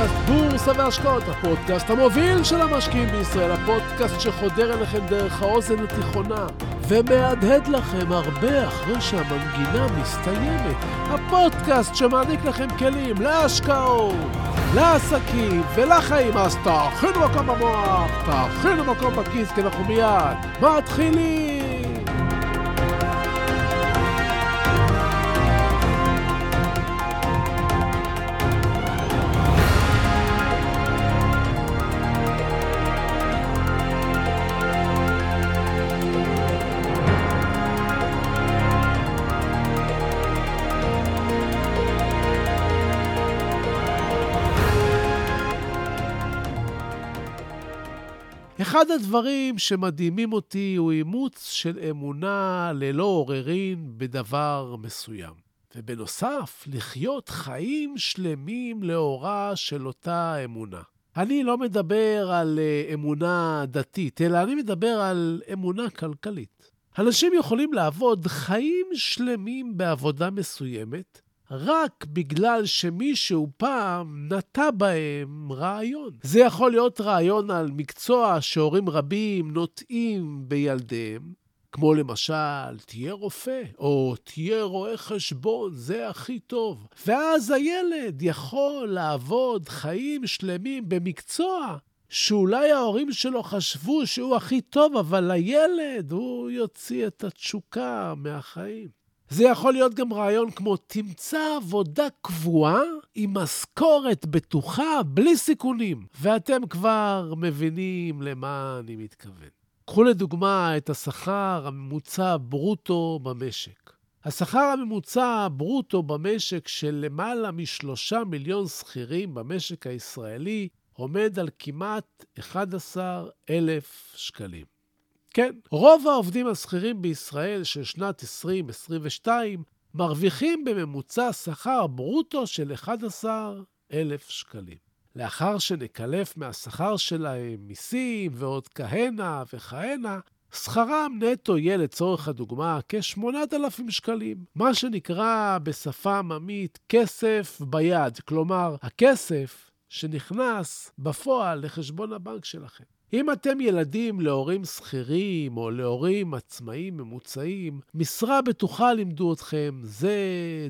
פודקאסט בורסה והשקעות, הפודקאסט המוביל של המשקיעים בישראל, הפודקאסט שחודר אליכם דרך האוזן התיכונה ומהדהד לכם הרבה אחרי שהמנגינה מסתיימת. הפודקאסט שמעניק לכם כלים להשקעות, לעסקים ולחיים. אז תאכינו מקום במוח, תאכינו מקום בכיס, כי אנחנו מיד מתחילים. אחד הדברים שמדהימים אותי הוא אימוץ של אמונה ללא עוררין בדבר מסוים. ובנוסף, לחיות חיים שלמים לאורה של אותה אמונה. אני לא מדבר על אה, אמונה דתית, אלא אני מדבר על אמונה כלכלית. אנשים יכולים לעבוד חיים שלמים בעבודה מסוימת, רק בגלל שמישהו פעם נטע בהם רעיון. זה יכול להיות רעיון על מקצוע שהורים רבים נוטעים בילדיהם, כמו למשל, תהיה רופא, או תהיה רואה חשבון, זה הכי טוב. ואז הילד יכול לעבוד חיים שלמים במקצוע שאולי ההורים שלו חשבו שהוא הכי טוב, אבל הילד, הוא יוציא את התשוקה מהחיים. זה יכול להיות גם רעיון כמו תמצא עבודה קבועה עם משכורת בטוחה, בלי סיכונים. ואתם כבר מבינים למה אני מתכוון. קחו לדוגמה את השכר הממוצע ברוטו במשק. השכר הממוצע ברוטו במשק של למעלה משלושה מיליון שכירים במשק הישראלי עומד על כמעט 11,000 שקלים. כן, רוב העובדים השכירים בישראל של שנת 2022 מרוויחים בממוצע שכר ברוטו של 11,000 שקלים. לאחר שנקלף מהשכר שלהם מיסים ועוד כהנה וכהנה, שכרם נטו יהיה לצורך הדוגמה כ-8,000 שקלים, מה שנקרא בשפה עממית כסף ביד, כלומר, הכסף שנכנס בפועל לחשבון הבנק שלכם. אם אתם ילדים להורים שכירים או להורים עצמאים ממוצעים, משרה בטוחה לימדו אתכם, זה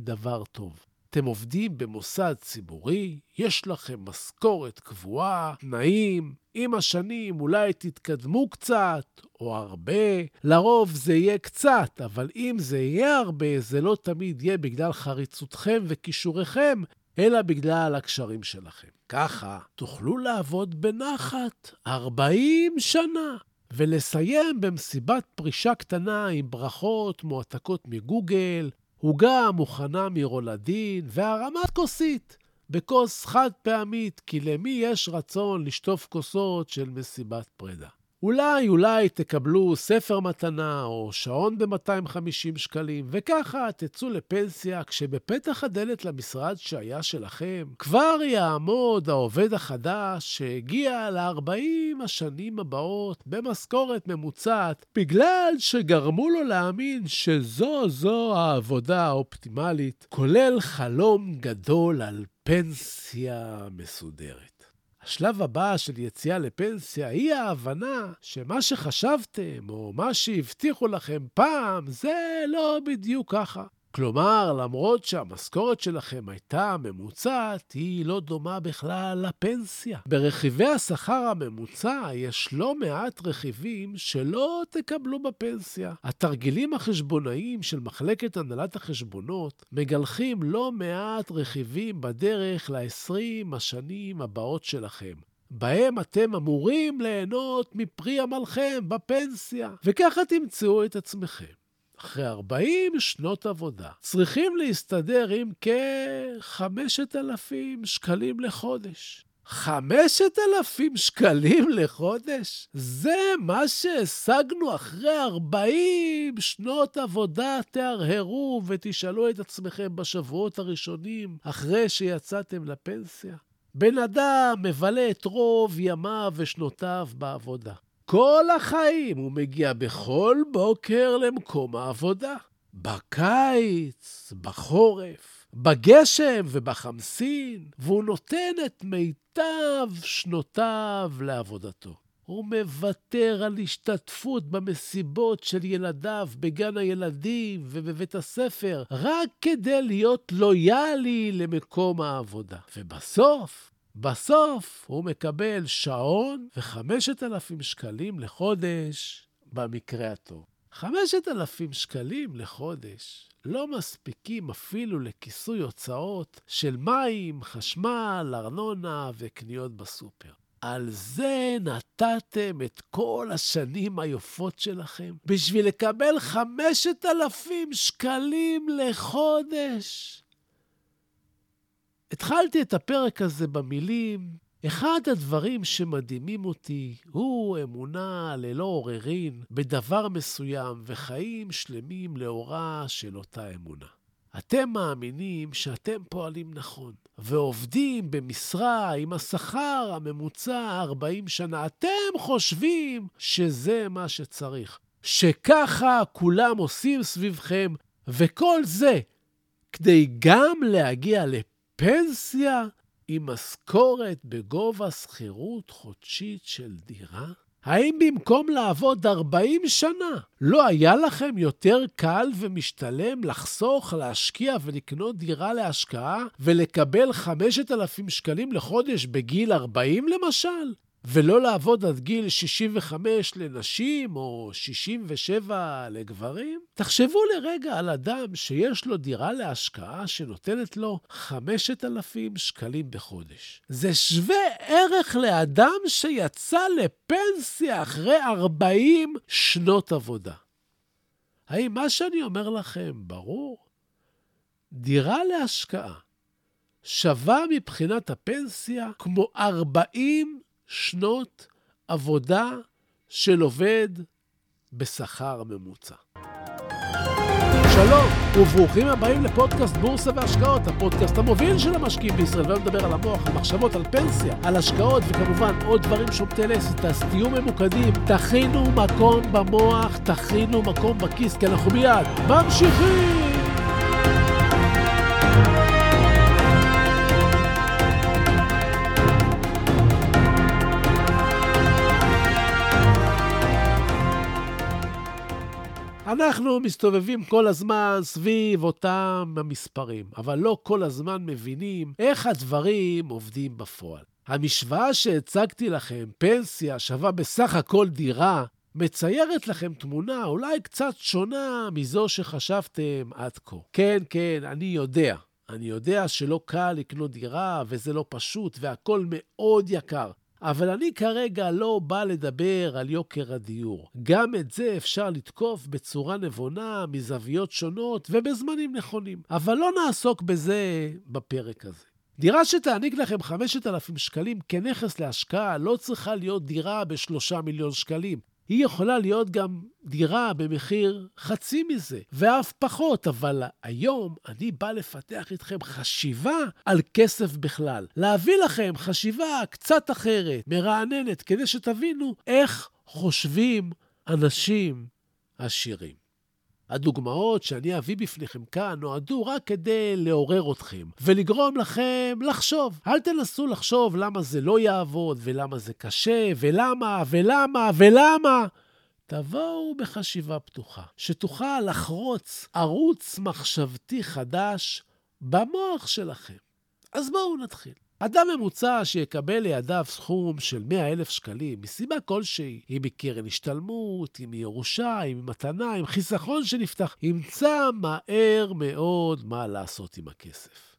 דבר טוב. אתם עובדים במוסד ציבורי, יש לכם משכורת קבועה, תנאים, עם השנים אולי תתקדמו קצת או הרבה, לרוב זה יהיה קצת, אבל אם זה יהיה הרבה, זה לא תמיד יהיה בגלל חריצותכם וכישוריכם, אלא בגלל הקשרים שלכם. ככה תוכלו לעבוד בנחת 40 שנה, ולסיים במסיבת פרישה קטנה עם ברכות מועתקות מגוגל, עוגה מוכנה מרולדין והרמת כוסית בכוס חד פעמית, כי למי יש רצון לשטוף כוסות של מסיבת פרידה? אולי, אולי תקבלו ספר מתנה או שעון ב-250 שקלים, וככה תצאו לפנסיה כשבפתח הדלת למשרד שהיה שלכם כבר יעמוד העובד החדש שהגיע ל-40 השנים הבאות במשכורת ממוצעת, בגלל שגרמו לו להאמין שזו זו העבודה האופטימלית, כולל חלום גדול על פנסיה מסודרת. השלב הבא של יציאה לפנסיה היא ההבנה שמה שחשבתם או מה שהבטיחו לכם פעם זה לא בדיוק ככה. כלומר, למרות שהמשכורת שלכם הייתה ממוצעת, היא לא דומה בכלל לפנסיה. ברכיבי השכר הממוצע יש לא מעט רכיבים שלא תקבלו בפנסיה. התרגילים החשבונאיים של מחלקת הנהלת החשבונות מגלחים לא מעט רכיבים בדרך ל-20 השנים הבאות שלכם. בהם אתם אמורים ליהנות מפרי עמלכם בפנסיה, וככה תמצאו את עצמכם. אחרי 40 שנות עבודה, צריכים להסתדר עם כ-5,000 שקלים לחודש. 5,000 שקלים לחודש? זה מה שהשגנו אחרי 40 שנות עבודה. תהרהרו ותשאלו את עצמכם בשבועות הראשונים, אחרי שיצאתם לפנסיה. בן אדם מבלה את רוב ימיו ושנותיו בעבודה. כל החיים הוא מגיע בכל בוקר למקום העבודה. בקיץ, בחורף, בגשם ובחמסין, והוא נותן את מיטב שנותיו לעבודתו. הוא מוותר על השתתפות במסיבות של ילדיו בגן הילדים ובבית הספר, רק כדי להיות לויאלי למקום העבודה. ובסוף, בסוף הוא מקבל שעון וחמשת אלפים שקלים לחודש במקרה הטוב. חמשת אלפים שקלים לחודש לא מספיקים אפילו לכיסוי הוצאות של מים, חשמל, ארנונה וקניות בסופר. על זה נתתם את כל השנים היפות שלכם? בשביל לקבל חמשת אלפים שקלים לחודש? התחלתי את הפרק הזה במילים, אחד הדברים שמדהימים אותי הוא אמונה ללא עוררין בדבר מסוים וחיים שלמים לאורה של אותה אמונה. אתם מאמינים שאתם פועלים נכון, ועובדים במשרה עם השכר הממוצע 40 שנה. אתם חושבים שזה מה שצריך, שככה כולם עושים סביבכם, וכל זה כדי גם להגיע לפנסיה עם משכורת בגובה שכירות חודשית של דירה? האם במקום לעבוד 40 שנה, לא היה לכם יותר קל ומשתלם לחסוך, להשקיע ולקנות דירה להשקעה ולקבל 5,000 שקלים לחודש בגיל 40 למשל? ולא לעבוד עד גיל 65 לנשים או 67 לגברים? תחשבו לרגע על אדם שיש לו דירה להשקעה שנותנת לו 5,000 שקלים בחודש. זה שווה ערך לאדם שיצא לפנסיה אחרי 40 שנות עבודה. האם מה שאני אומר לכם ברור? דירה להשקעה שווה מבחינת הפנסיה כמו 40 שנות עבודה של עובד בשכר ממוצע. שלום, וברוכים הבאים לפודקאסט בורסה והשקעות, הפודקאסט המוביל של המשקיעים בישראל, והיום נדבר על המוח, על מחשבות, על פנסיה, על השקעות, וכמובן עוד דברים שומטי לסת, אז תהיו ממוקדים, תכינו מקום במוח, תכינו מקום בכיס, כי אנחנו מיד ממשיכים! אנחנו מסתובבים כל הזמן סביב אותם המספרים, אבל לא כל הזמן מבינים איך הדברים עובדים בפועל. המשוואה שהצגתי לכם, פנסיה שווה בסך הכל דירה, מציירת לכם תמונה אולי קצת שונה מזו שחשבתם עד כה. כן, כן, אני יודע. אני יודע שלא קל לקנות דירה וזה לא פשוט והכול מאוד יקר. אבל אני כרגע לא בא לדבר על יוקר הדיור. גם את זה אפשר לתקוף בצורה נבונה, מזוויות שונות ובזמנים נכונים. אבל לא נעסוק בזה בפרק הזה. דירה שתעניק לכם 5,000 שקלים כנכס להשקעה לא צריכה להיות דירה ב-3 מיליון שקלים. היא יכולה להיות גם דירה במחיר חצי מזה, ואף פחות, אבל היום אני בא לפתח איתכם חשיבה על כסף בכלל. להביא לכם חשיבה קצת אחרת, מרעננת, כדי שתבינו איך חושבים אנשים עשירים. הדוגמאות שאני אביא בפניכם כאן נועדו רק כדי לעורר אתכם ולגרום לכם לחשוב. אל תנסו לחשוב למה זה לא יעבוד ולמה זה קשה ולמה ולמה ולמה. תבואו בחשיבה פתוחה, שתוכל לחרוץ ערוץ מחשבתי חדש במוח שלכם. אז בואו נתחיל. אדם ממוצע שיקבל לידיו סכום של 100 אלף שקלים, מסיבה כלשהי, אם מקרן השתלמות, אם מירושה, אם מתנה, אם חיסכון שנפתח, ימצא מהר מאוד מה לעשות עם הכסף.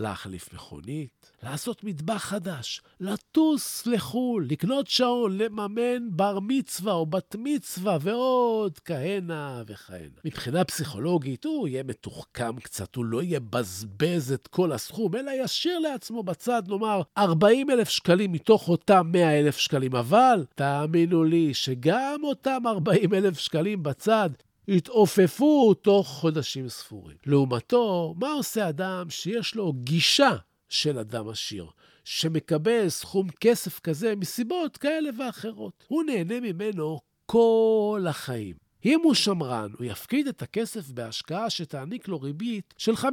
להחליף מכונית, לעשות מטבח חדש, לטוס לחו"ל, לקנות שעון, לממן בר מצווה או בת מצווה ועוד כהנה וכהנה. מבחינה פסיכולוגית הוא יהיה מתוחכם קצת, הוא לא יבזבז את כל הסכום, אלא ישאיר לעצמו בצד, נאמר, 40 אלף שקלים מתוך אותם 100 אלף שקלים. אבל תאמינו לי שגם אותם 40 אלף שקלים בצד התעופפו תוך חודשים ספורים. לעומתו, מה עושה אדם שיש לו גישה של אדם עשיר, שמקבל סכום כסף כזה מסיבות כאלה ואחרות? הוא נהנה ממנו כל החיים. אם הוא שמרן, הוא יפקיד את הכסף בהשקעה שתעניק לו ריבית של 5%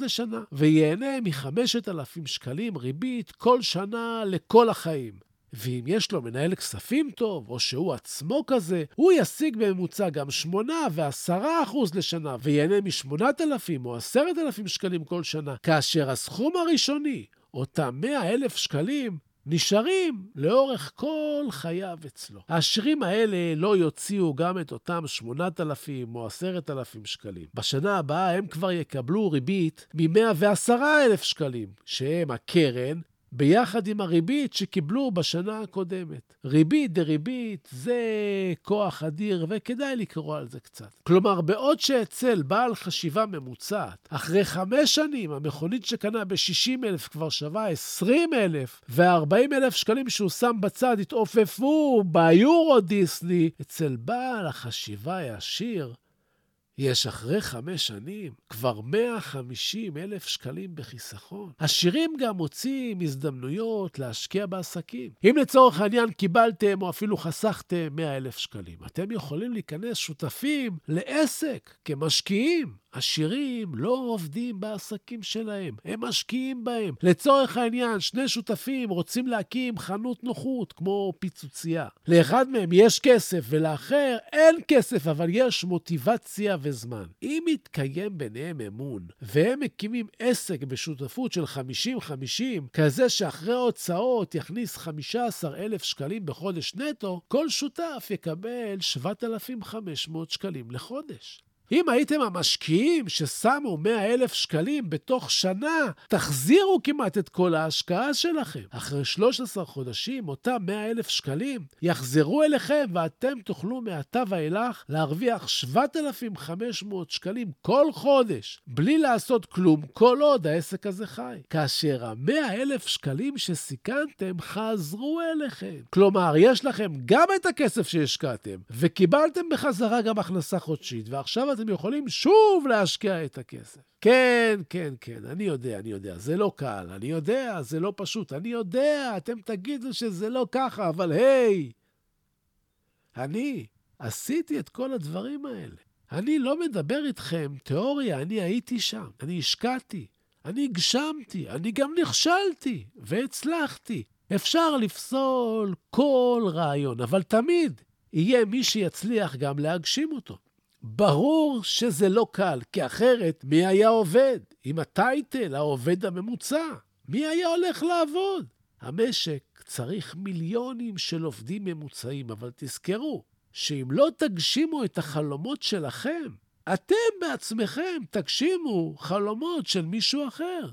לשנה, וייהנה מ-5,000 שקלים ריבית כל שנה לכל החיים. ואם יש לו מנהל כספים טוב, או שהוא עצמו כזה, הוא ישיג בממוצע גם 8 ו-10 אחוז לשנה, וייהנה מ-8,000 או 10,000 שקלים כל שנה, כאשר הסכום הראשוני, אותם 100,000 שקלים, נשארים לאורך כל חייו אצלו. העשירים האלה לא יוציאו גם את אותם 8,000 או 10,000 שקלים. בשנה הבאה הם כבר יקבלו ריבית מ-110,000 שקלים, שהם הקרן ביחד עם הריבית שקיבלו בשנה הקודמת. ריבית דריבית זה כוח אדיר, וכדאי לקרוא על זה קצת. כלומר, בעוד שאצל בעל חשיבה ממוצעת, אחרי חמש שנים המכונית שקנה ב-60,000 כבר שווה 20,000, ו-40,000 שקלים שהוא שם בצד התעופפו ביורו דיסני, אצל בעל החשיבה העשיר, יש אחרי חמש שנים כבר 150 אלף שקלים בחיסכון. עשירים גם מוצאים הזדמנויות להשקיע בעסקים. אם לצורך העניין קיבלתם או אפילו חסכתם 100 אלף שקלים, אתם יכולים להיכנס שותפים לעסק כמשקיעים. עשירים לא עובדים בעסקים שלהם, הם משקיעים בהם. לצורך העניין, שני שותפים רוצים להקים חנות נוחות, כמו פיצוצייה. לאחד מהם יש כסף ולאחר אין כסף, אבל יש מוטיבציה וזמן. אם מתקיים ביניהם אמון, והם מקימים עסק בשותפות של 50-50, כזה שאחרי ההוצאות יכניס 15,000 שקלים בחודש נטו, כל שותף יקבל 7,500 שקלים לחודש. אם הייתם המשקיעים ששמו 100 אלף שקלים בתוך שנה, תחזירו כמעט את כל ההשקעה שלכם. אחרי 13 חודשים, אותם 100 אלף שקלים יחזרו אליכם ואתם תוכלו מעתה ואילך להרוויח 7,500 שקלים כל חודש, בלי לעשות כלום, כל עוד העסק הזה חי. כאשר ה-100 אלף שקלים שסיכנתם חזרו אליכם. כלומר, יש לכם גם את הכסף שהשקעתם, וקיבלתם בחזרה גם הכנסה חודשית, ועכשיו אתם יכולים שוב להשקיע את הכסף. כן, כן, כן, אני יודע, אני יודע, זה לא קל, אני יודע, זה לא פשוט, אני יודע, אתם תגידו שזה לא ככה, אבל היי, אני עשיתי את כל הדברים האלה. אני לא מדבר איתכם תיאוריה, אני הייתי שם, אני השקעתי, אני הגשמתי, אני גם נכשלתי והצלחתי. אפשר לפסול כל רעיון, אבל תמיד יהיה מי שיצליח גם להגשים אותו. ברור שזה לא קל, כי אחרת מי היה עובד? עם הטייטל, העובד הממוצע. מי היה הולך לעבוד? המשק צריך מיליונים של עובדים ממוצעים, אבל תזכרו שאם לא תגשימו את החלומות שלכם, אתם בעצמכם תגשימו חלומות של מישהו אחר.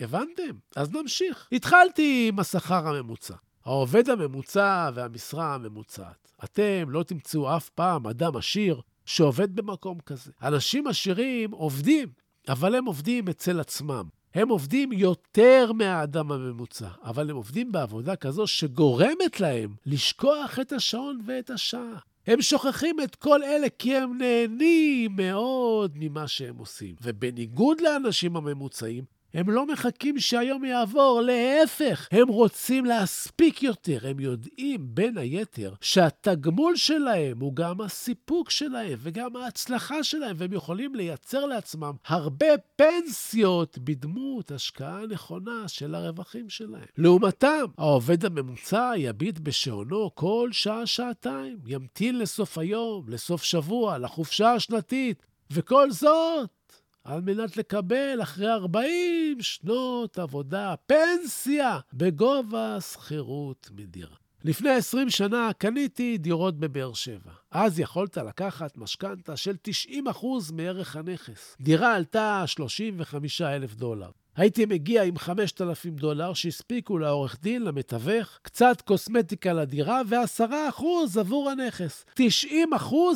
הבנתם? אז נמשיך. התחלתי עם השכר הממוצע. העובד הממוצע והמשרה הממוצעת. אתם לא תמצאו אף פעם אדם עשיר שעובד במקום כזה. אנשים עשירים עובדים, אבל הם עובדים אצל עצמם. הם עובדים יותר מהאדם הממוצע, אבל הם עובדים בעבודה כזו שגורמת להם לשכוח את השעון ואת השעה. הם שוכחים את כל אלה כי הם נהנים מאוד ממה שהם עושים. ובניגוד לאנשים הממוצעים, הם לא מחכים שהיום יעבור, להפך, הם רוצים להספיק יותר. הם יודעים, בין היתר, שהתגמול שלהם הוא גם הסיפוק שלהם וגם ההצלחה שלהם, והם יכולים לייצר לעצמם הרבה פנסיות בדמות השקעה נכונה של הרווחים שלהם. לעומתם, העובד הממוצע יביט בשעונו כל שעה-שעתיים, ימתין לסוף היום, לסוף שבוע, לחופשה השנתית, וכל זאת על מנת לקבל אחרי 40 שנות עבודה פנסיה בגובה שכירות מדירה. לפני 20 שנה קניתי דירות בבאר שבע. אז יכולת לקחת משכנתה של 90% מערך הנכס. דירה עלתה 35,000 דולר. הייתי מגיע עם 5,000 דולר שהספיקו לעורך דין, למתווך, קצת קוסמטיקה לדירה ו-10% עבור הנכס. 90%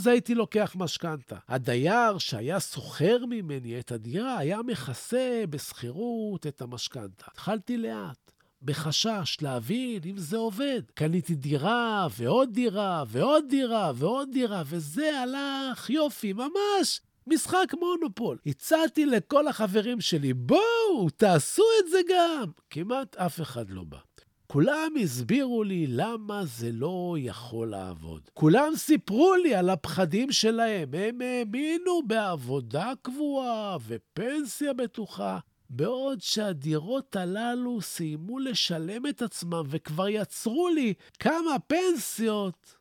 הייתי לוקח משכנתה. הדייר שהיה שוכר ממני את הדירה היה מכסה בשכירות את המשכנתה. התחלתי לאט. בחשש להבין אם זה עובד. קניתי דירה ועוד דירה ועוד דירה ועוד דירה, וזה הלך יופי, ממש משחק מונופול. הצעתי לכל החברים שלי, בואו, תעשו את זה גם. כמעט אף אחד לא בא. כולם הסבירו לי למה זה לא יכול לעבוד. כולם סיפרו לי על הפחדים שלהם. הם האמינו בעבודה קבועה ופנסיה בטוחה, בעוד שהדירות הללו סיימו לשלם את עצמם וכבר יצרו לי כמה פנסיות.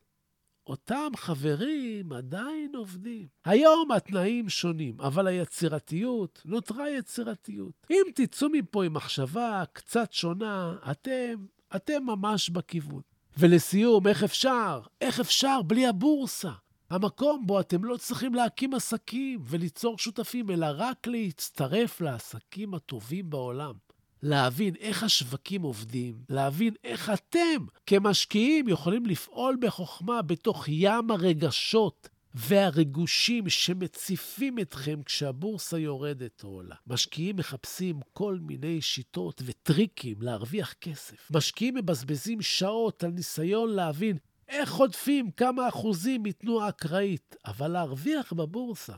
אותם חברים עדיין עובדים. היום התנאים שונים, אבל היצירתיות נותרה יצירתיות. אם תצאו מפה עם מחשבה קצת שונה, אתם, אתם ממש בכיוון. ולסיום, איך אפשר? איך אפשר בלי הבורסה? המקום בו אתם לא צריכים להקים עסקים וליצור שותפים, אלא רק להצטרף לעסקים הטובים בעולם. להבין איך השווקים עובדים, להבין איך אתם כמשקיעים יכולים לפעול בחוכמה בתוך ים הרגשות והריגושים שמציפים אתכם כשהבורסה יורדת או עולה. משקיעים מחפשים כל מיני שיטות וטריקים להרוויח כסף. משקיעים מבזבזים שעות על ניסיון להבין איך חוטפים כמה אחוזים מתנועה אקראית, אבל להרוויח בבורסה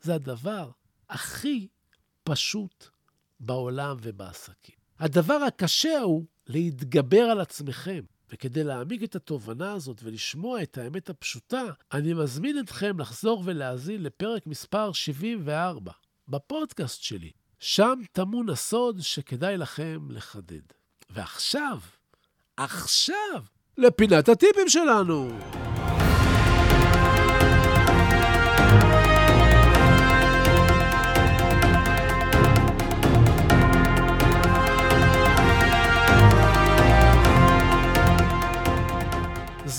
זה הדבר הכי פשוט בעולם ובעסקים. הדבר הקשה הוא להתגבר על עצמכם. וכדי להעמיק את התובנה הזאת ולשמוע את האמת הפשוטה, אני מזמין אתכם לחזור ולהאזין לפרק מספר 74 בפודקאסט שלי. שם טמון הסוד שכדאי לכם לחדד. ועכשיו, עכשיו, לפינת הטיפים שלנו.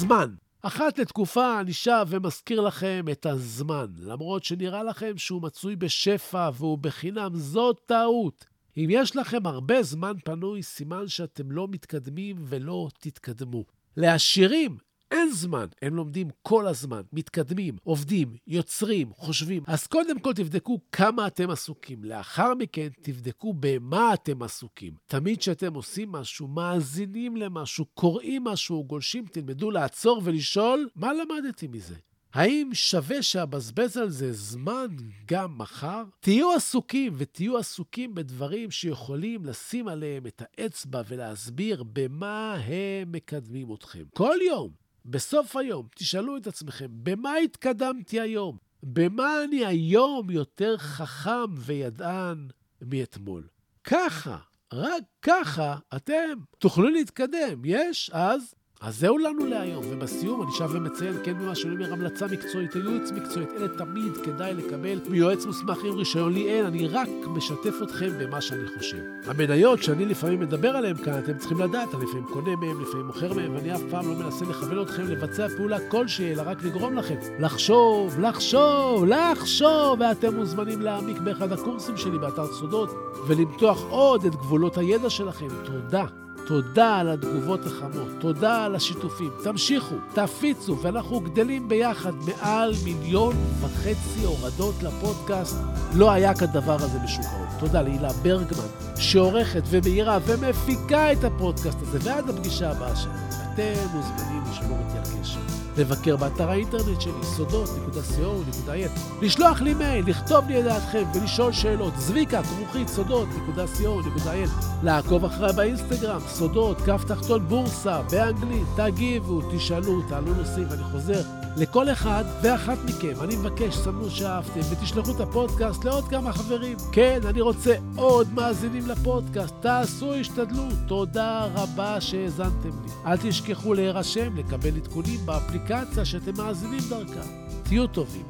זמן. אחת לתקופה אני שב ומזכיר לכם את הזמן, למרות שנראה לכם שהוא מצוי בשפע והוא בחינם, זאת טעות. אם יש לכם הרבה זמן פנוי, סימן שאתם לא מתקדמים ולא תתקדמו. לעשירים אין זמן, הם לומדים כל הזמן, מתקדמים, עובדים, יוצרים, חושבים. אז קודם כל תבדקו כמה אתם עסוקים. לאחר מכן תבדקו במה אתם עסוקים. תמיד כשאתם עושים משהו, מאזינים למשהו, קוראים משהו, גולשים, תלמדו לעצור ולשאול, מה למדתי מזה? האם שווה שאבזבז על זה זמן גם מחר? תהיו עסוקים, ותהיו עסוקים בדברים שיכולים לשים עליהם את האצבע ולהסביר במה הם מקדמים אתכם. כל יום בסוף היום תשאלו את עצמכם, במה התקדמתי היום? במה אני היום יותר חכם וידען מאתמול? ככה, רק ככה, אתם תוכלו להתקדם. יש? אז אז זהו לנו להיום, ובסיום אני שב ומציין, כן ממה שאני אומר, המלצה מקצועית, ייעוץ מקצועית, אלה תמיד כדאי לקבל מיועץ מוסמך עם רישיון. לי אין, אני רק משתף אתכם במה שאני חושב. המניות שאני לפעמים מדבר עליהן כאן, אתם צריכים לדעת, אני לפעמים קונה מהן, לפעמים מוכר מהן, ואני אף פעם לא מנסה לכוון אתכם לבצע פעולה כלשהי, אלא רק לגרום לכם לחשוב, לחשוב, לחשוב, ואתם מוזמנים להעמיק באחד הקורסים שלי באתר סודות, ולמתוח עוד את גבולות הידע שלכם. תודה. תודה על התגובות החמות, תודה על השיתופים. תמשיכו, תפיצו, ואנחנו גדלים ביחד מעל מיליון וחצי הורדות לפודקאסט. לא היה כדבר הזה ההון. תודה להילה ברגמן, שעורכת ומאירה ומפיקה את הפודקאסט הזה. ועד הפגישה הבאה שלנו, אתם מוזמנים לשמור איתי על קשר. לבקר באתר האינטרנט שלי, סודות.co.il, לשלוח לי מייל, לכתוב לי את דעתכם ולשאול שאלות, זביקה, כרוכית, סודות.co.il, לעקוב אחריי באינסטגרם, סודות, כף תחתון בורסה, באנגלית, תגיבו, תשאלו, תעלו נושאים, ואני חוזר לכל אחד ואחת מכם. אני מבקש, סמנו שאהבתם, ותשלחו את הפודקאסט לעוד כמה חברים. כן, אני רוצה עוד מאזינים לפודקאסט, תעשו השתדלות. תודה רבה שהאזנתם לי. אל תשכחו להירשם, לקבל עדכונים באפליקציה שאתם מאזינים דרכה. תהיו טובים,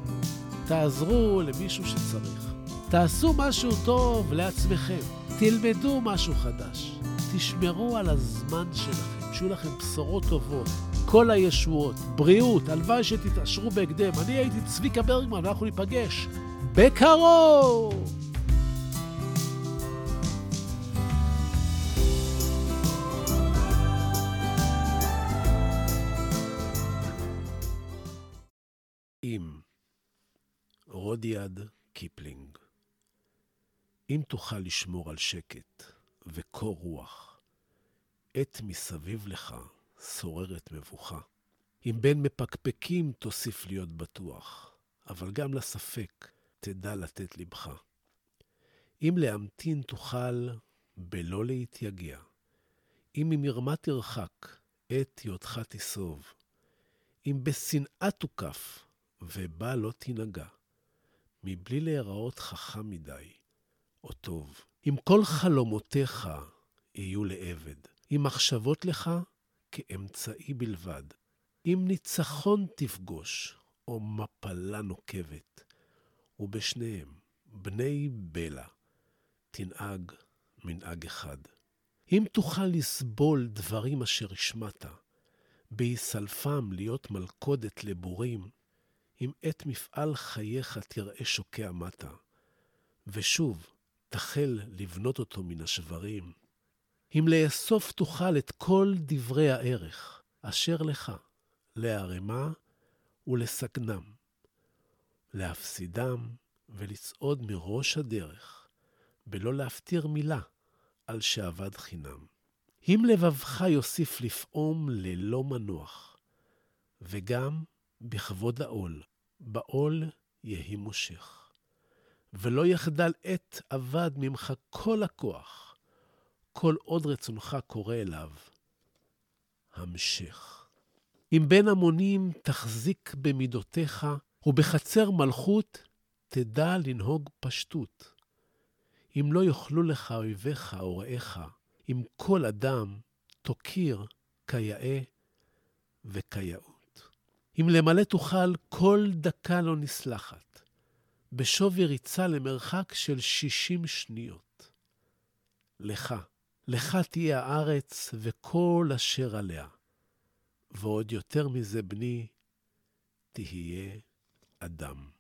תעזרו למישהו שצריך. תעשו משהו טוב לעצמכם, תלמדו משהו חדש, תשמרו על הזמן שלכם, שיהיו לכם בשורות טובות, כל הישועות, בריאות, הלוואי שתתעשרו בהקדם. אני הייתי צביקה ברגמן, ואנחנו ניפגש בקרוב! אם רודיארד קיפלינג, אם תוכל לשמור על שקט וקור רוח, עת מסביב לך שוררת מבוכה. אם בין מפקפקים תוסיף להיות בטוח, אבל גם לספק תדע לתת לבך. אם להמתין תוכל בלא להתייגע, אם ממרמה תרחק, את היותך תסוב. אם בשנאה תוקף, ובה לא תנהגה. מבלי להיראות חכם מדי, או טוב. אם כל חלומותיך יהיו לעבד, אם מחשבות לך כאמצעי בלבד, אם ניצחון תפגוש, או מפלה נוקבת, ובשניהם, בני בלע, תנהג מנהג אחד. אם תוכל לסבול דברים אשר השמעת, בהיסלפם להיות מלכודת לבורים, אם את מפעל חייך תראה שוקע מטה, ושוב תחל לבנות אותו מן השברים, אם לאסוף תוכל את כל דברי הערך אשר לך, לערמה ולסגנם, להפסידם ולצעוד מראש הדרך, בלא להפטיר מילה על שאבד חינם. אם לבבך יוסיף לפעום ללא מנוח, וגם בכבוד העול, בעול יהי מושך. ולא יחדל עת אבד ממך כל הכוח, כל עוד רצונך קורא אליו. המשך. אם בין המונים תחזיק במידותיך, ובחצר מלכות תדע לנהוג פשטות. אם לא יאכלו לך אויביך או רעיך, אם כל אדם תוקיר כיאה וכיאות. אם למלא תוכל, כל דקה לא נסלחת, בשווי ריצה למרחק של שישים שניות. לך, לך תהיה הארץ וכל אשר עליה. ועוד יותר מזה, בני, תהיה אדם.